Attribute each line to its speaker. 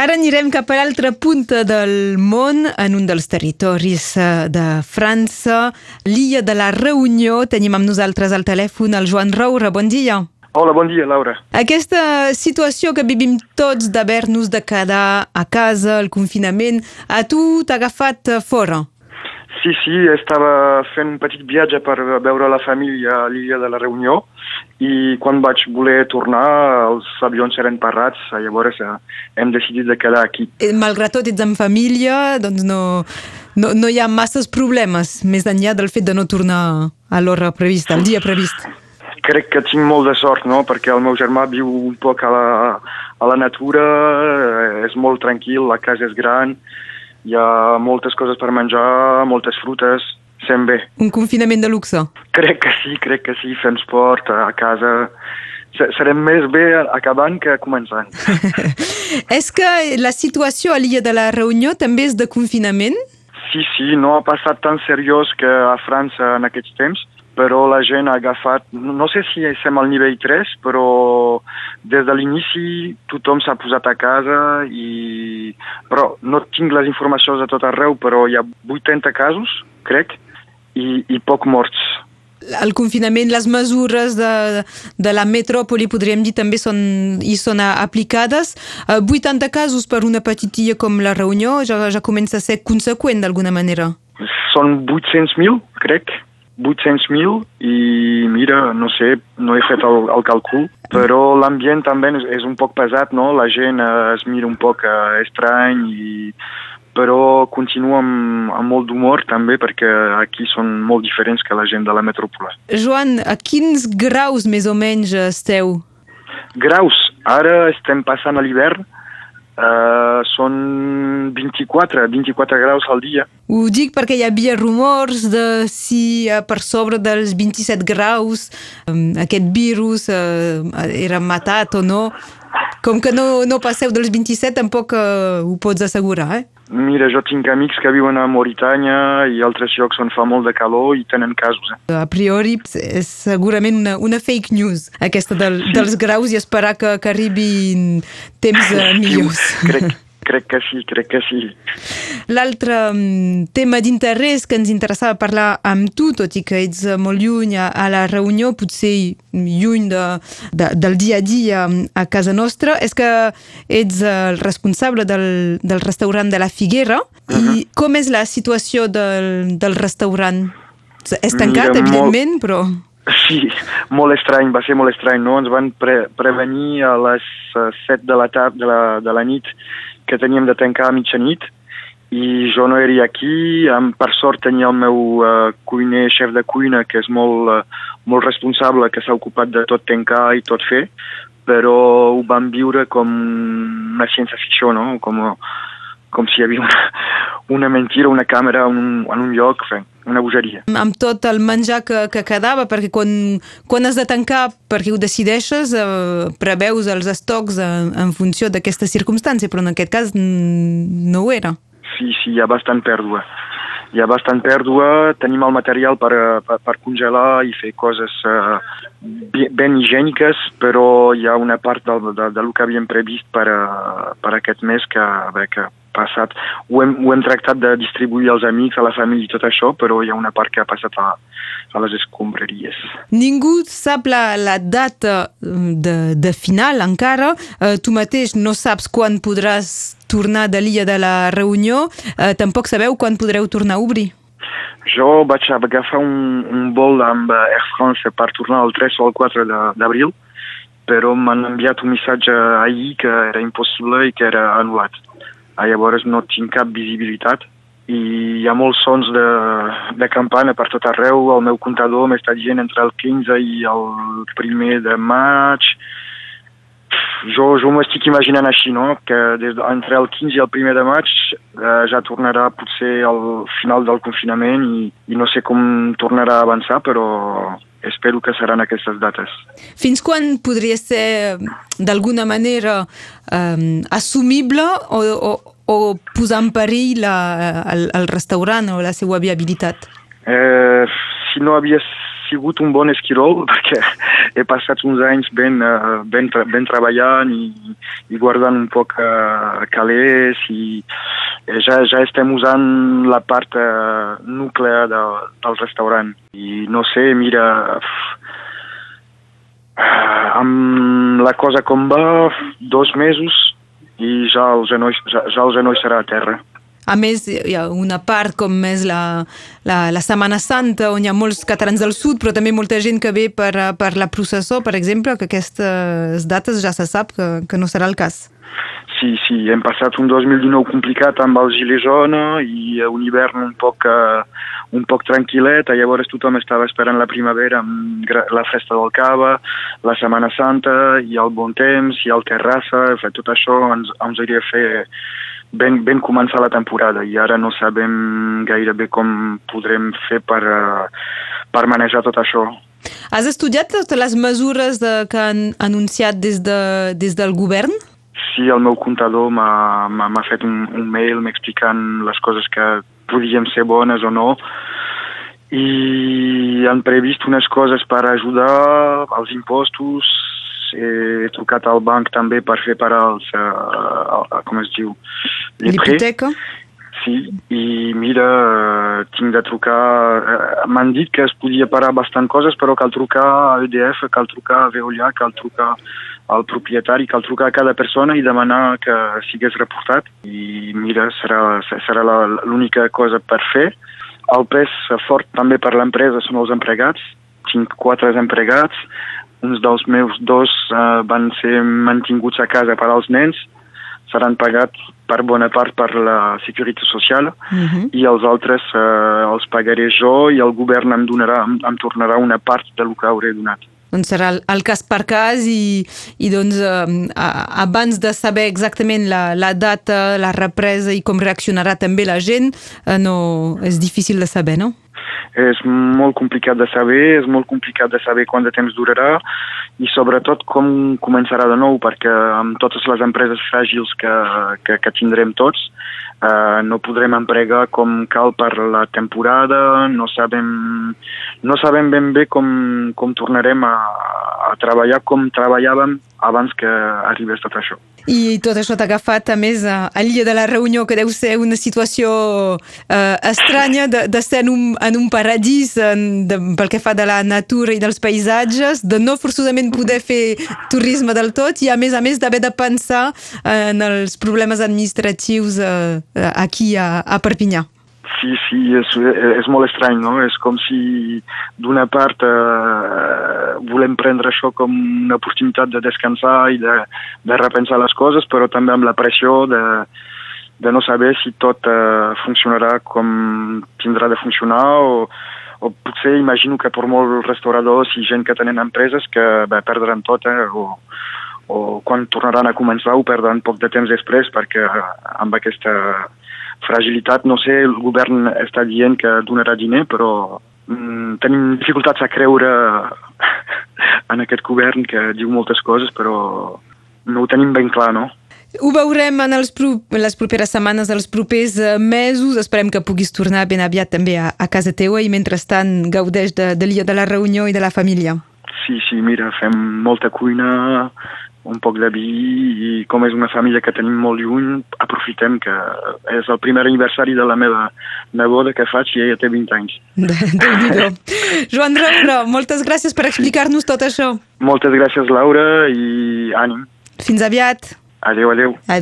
Speaker 1: Ara anirem cap a l'altra punta del món, en un dels territoris eh, de França, l'illa de la Reunió. Tenim amb nosaltres al telèfon el Joan Roure. Bon dia.
Speaker 2: Hola, bon dia, Laura.
Speaker 1: Aquesta situació que vivim tots d'haver-nos de quedar a casa, el confinament, a tu t'ha agafat fora?
Speaker 2: Sí, sí, estava fent un petit viatge per veure la família a l'illa de la Reunió i quan vaig voler tornar els avions eren parats, llavors eh, hem decidit de quedar aquí.
Speaker 1: Eh, malgrat tot ets en família, doncs no, no, no hi ha masses problemes més enllà del fet de no tornar a l'hora prevista, al dia previst.
Speaker 2: Crec que tinc molt de sort, no?, perquè el meu germà viu un poc a la, a la natura, eh, és molt tranquil, la casa és gran, hi ha moltes coses per menjar, moltes frutes, sent bé.
Speaker 1: Un confinament de luxe?
Speaker 2: Crec que sí, crec que sí, fem esport a casa... Serem més bé acabant que començant.
Speaker 1: és que la situació a l'illa de la Reunió també és de confinament?
Speaker 2: Sí, sí, no ha passat tan seriós que a França en aquests temps, però la gent ha agafat, no sé si estem al nivell 3, però des de l'inici tothom s'ha posat a casa i... Però no tinc les informacions de tot arreu, però hi ha 80 casos, crec, i, i poc morts.
Speaker 1: El confinament, les mesures de, de la metròpoli, podríem dir, també són, hi són aplicades. 80 eh, casos per una petitilla com la Reunió ja, ja comença a ser conseqüent d'alguna manera.
Speaker 2: Són 800.000, crec. 800.000 i mira, no sé, no he fet el, el càlcul, però l'ambient també és, és un poc pesat, no? La gent eh, es mira un poc eh, estrany i però continuo amb, amb molt d'humor també perquè aquí són molt diferents que la gent de la metròpola.
Speaker 1: Joan, a quins graus més o menys esteu?
Speaker 2: Graus? Ara estem passant a l'hivern, Uh, són 24, 24 graus al dia.
Speaker 1: Ho dic perquè hi havia rumors de si uh, per sobre dels 27 graus um, aquest virus era matat o no. Com que no, no passeu dels 27, tampoc uh, ho pots assegurar, eh?
Speaker 2: Mira, jo tinc amics que viuen a Mauritània i altres llocs on fa molt de calor i tenen casos.
Speaker 1: Eh? A priori és segurament una, una fake news, aquesta del, dels graus i esperar que, que arribin temps eh, millors.
Speaker 2: Crec, Crec que sí, crec que sí.
Speaker 1: L'altre mm, tema d'interès que ens interessava parlar amb tu, tot i que ets molt lluny a, a la reunió, potser lluny de, de, del dia a dia a casa nostra, és que ets el responsable del, del restaurant de la Figuera. Uh -huh. I com és la situació del, del restaurant? És tancat, Mira, evidentment, molt... però...
Speaker 2: Sí, molt estrany, va ser molt estrany, no? Ens van pre prevenir a les 7 de la, tarda, de la, de la nit que teníem de tancar a mitjanit i jo no era aquí, amb, per sort tenia el meu uh, cuiner, xef de cuina, que és molt, uh, molt responsable, que s'ha ocupat de tot tancar i tot fer, però ho vam viure com una ciència-ficció, no? Com, com si hi havia una, una mentira, una càmera en un, en un lloc, fe, una bogeria.
Speaker 1: Amb tot el menjar que, que quedava, perquè quan, quan has de tancar, perquè ho decideixes, eh, preveus els estocs en, en funció d'aquesta circumstància, però en aquest cas no ho era.
Speaker 2: Sí, sí, hi ha bastant pèrdua. Hi ha bastant pèrdua, tenim el material per, per, per congelar i fer coses uh, ben higièniques, però hi ha una part del, de, de, del que havíem previst per, uh, per aquest mes que, bé, que passat. Ho hem, ho hem tractat de distribuir als amics, a la família i tot això, però hi ha una part que ha passat a, a les escombraries.
Speaker 1: Ningú sap la, la data mm, de, de final encara. Eh, tu mateix no saps quan podràs tornar de l'illa de la reunió. Eh, tampoc sabeu quan podreu tornar a obrir.
Speaker 2: Jo vaig agafar un, un vol amb Air France per tornar el 3 o el 4 d'abril, però m'han enviat un missatge ahir que era impossible i que era anul·lat. Ah, llavors no tinc cap visibilitat i hi ha molts sons de, de campana per tot arreu. El meu comptador m'està dient entre el 15 i el primer de maig. Jo, jo m'estic imaginant així, no? que des de, entre el 15 i el primer de maig eh, ja tornarà potser al final del confinament i, i no sé com tornarà a avançar, però espero que seran aquestes dates.
Speaker 1: Fins quan podria ser d'alguna manera eh, assumible o, o, o posar en perill la, el, el restaurant o la seva viabilitat?
Speaker 2: Eh, si no havia sigut un bon esquirol perquè he passat uns anys ben, uh, ben, ben treballant i, i guardant un poc uh, calés i ja, ja estem usant la part uh, nuclear de, del restaurant. I no sé, mira, uh, amb la cosa com va, dos mesos i ja el genoll, ja, ja el genoll serà a terra.
Speaker 1: A més, hi ha una part com és la, la, la Setmana Santa, on hi ha molts catalans del sud, però també molta gent que ve per, per la processó, per exemple, que aquestes dates ja se sap que, que no serà el cas.
Speaker 2: Sí, sí, hem passat un 2019 complicat amb el gilet jona i un hivern un poc, uh, un poc tranquil·let, llavors tothom estava esperant la primavera amb la festa del cava, la Setmana Santa i el bon temps i el terrassa, tot això ens, ens hauria fer ben, ben començar la temporada i ara no sabem gairebé com podrem fer per, per manejar tot això.
Speaker 1: Has estudiat totes les mesures de, que han anunciat des, de, des del govern?
Speaker 2: Sí, el meu comptador m'ha fet un, un mail m'explicant les coses que podien ser bones o no i han previst unes coses per ajudar als impostos, he trucat al banc també per fer parar els, uh, uh, com es diu,
Speaker 1: l'hipoteca?
Speaker 2: Sí, i mira, uh, tinc de trucar... Uh, M'han dit que es podia parar bastant coses, però cal trucar a EDF, cal trucar a Veolia, cal trucar al propietari, cal trucar a cada persona i demanar que sigués reportat. I mira, serà, serà l'única cosa per fer. El pes fort també per l'empresa són els empregats. Tinc quatre empregats, uns dels meus dos uh, van ser mantinguts a casa per als nens, seran pagats per bona part per la Securitat Social uh
Speaker 1: Mhm.
Speaker 2: -huh. i els altres uh, els pagaré jo i el govern em, donarà, em, em tornarà una part del que hauré donat.
Speaker 1: Doncs serà el, el cas per cas i, i doncs eh, abans de saber exactament la, la data, la represa i com reaccionarà també la gent, eh, no, és difícil de saber, no?
Speaker 2: és molt complicat de saber, és molt complicat de saber quant de temps durarà i sobretot com començarà de nou, perquè amb totes les empreses fràgils que, que, que tindrem tots eh, no podrem empregar com cal per la temporada, no sabem, no sabem ben bé com, com tornarem a, a treballar com treballàvem abans que arribés tot això.
Speaker 1: I tot això t'ha agafat, a més, a, a l'illa de la Reunió, que deu ser una situació eh, estranya de, de en un, en un paradís en, de, pel que fa de la natura i dels paisatges, de no forçosament poder fer turisme del tot i, a més a més, d'haver de pensar en els problemes administratius eh, aquí a, a Perpinyà.
Speaker 2: Sí, sí, és, és molt estrany, no? És com si d'una part eh, volem prendre això com una oportunitat de descansar i de, de repensar les coses, però també amb la pressió de, de no saber si tot eh, funcionarà com tindrà de funcionar o, o potser imagino que per molts restauradors i gent que tenen empreses que bé, perdran tot eh, o, o quan tornaran a començar ho perdran poc de temps després perquè amb aquesta fragilitat, no sé, el govern està dient que donarà diner, però mm, tenim dificultats a creure en aquest govern que diu moltes coses, però no ho tenim ben clar, no?
Speaker 1: Ho veurem en els pro les properes setmanes, els propers mesos. Esperem que puguis tornar ben aviat també a, a casa teua i mentrestant gaudeix de, de l'illa de la reunió i de la família.
Speaker 2: Sí, sí, mira, fem molta cuina, un poc de vi i com és una família que tenim molt lluny, aprofitem que és el primer aniversari de la meva neboda que faig i ella té 20 anys.
Speaker 1: Joan Raura, moltes gràcies per explicar-nos tot això.
Speaker 2: Moltes gràcies, Laura, i ànim.
Speaker 1: Fins aviat.
Speaker 2: Adéu, adéu.
Speaker 1: Adéu.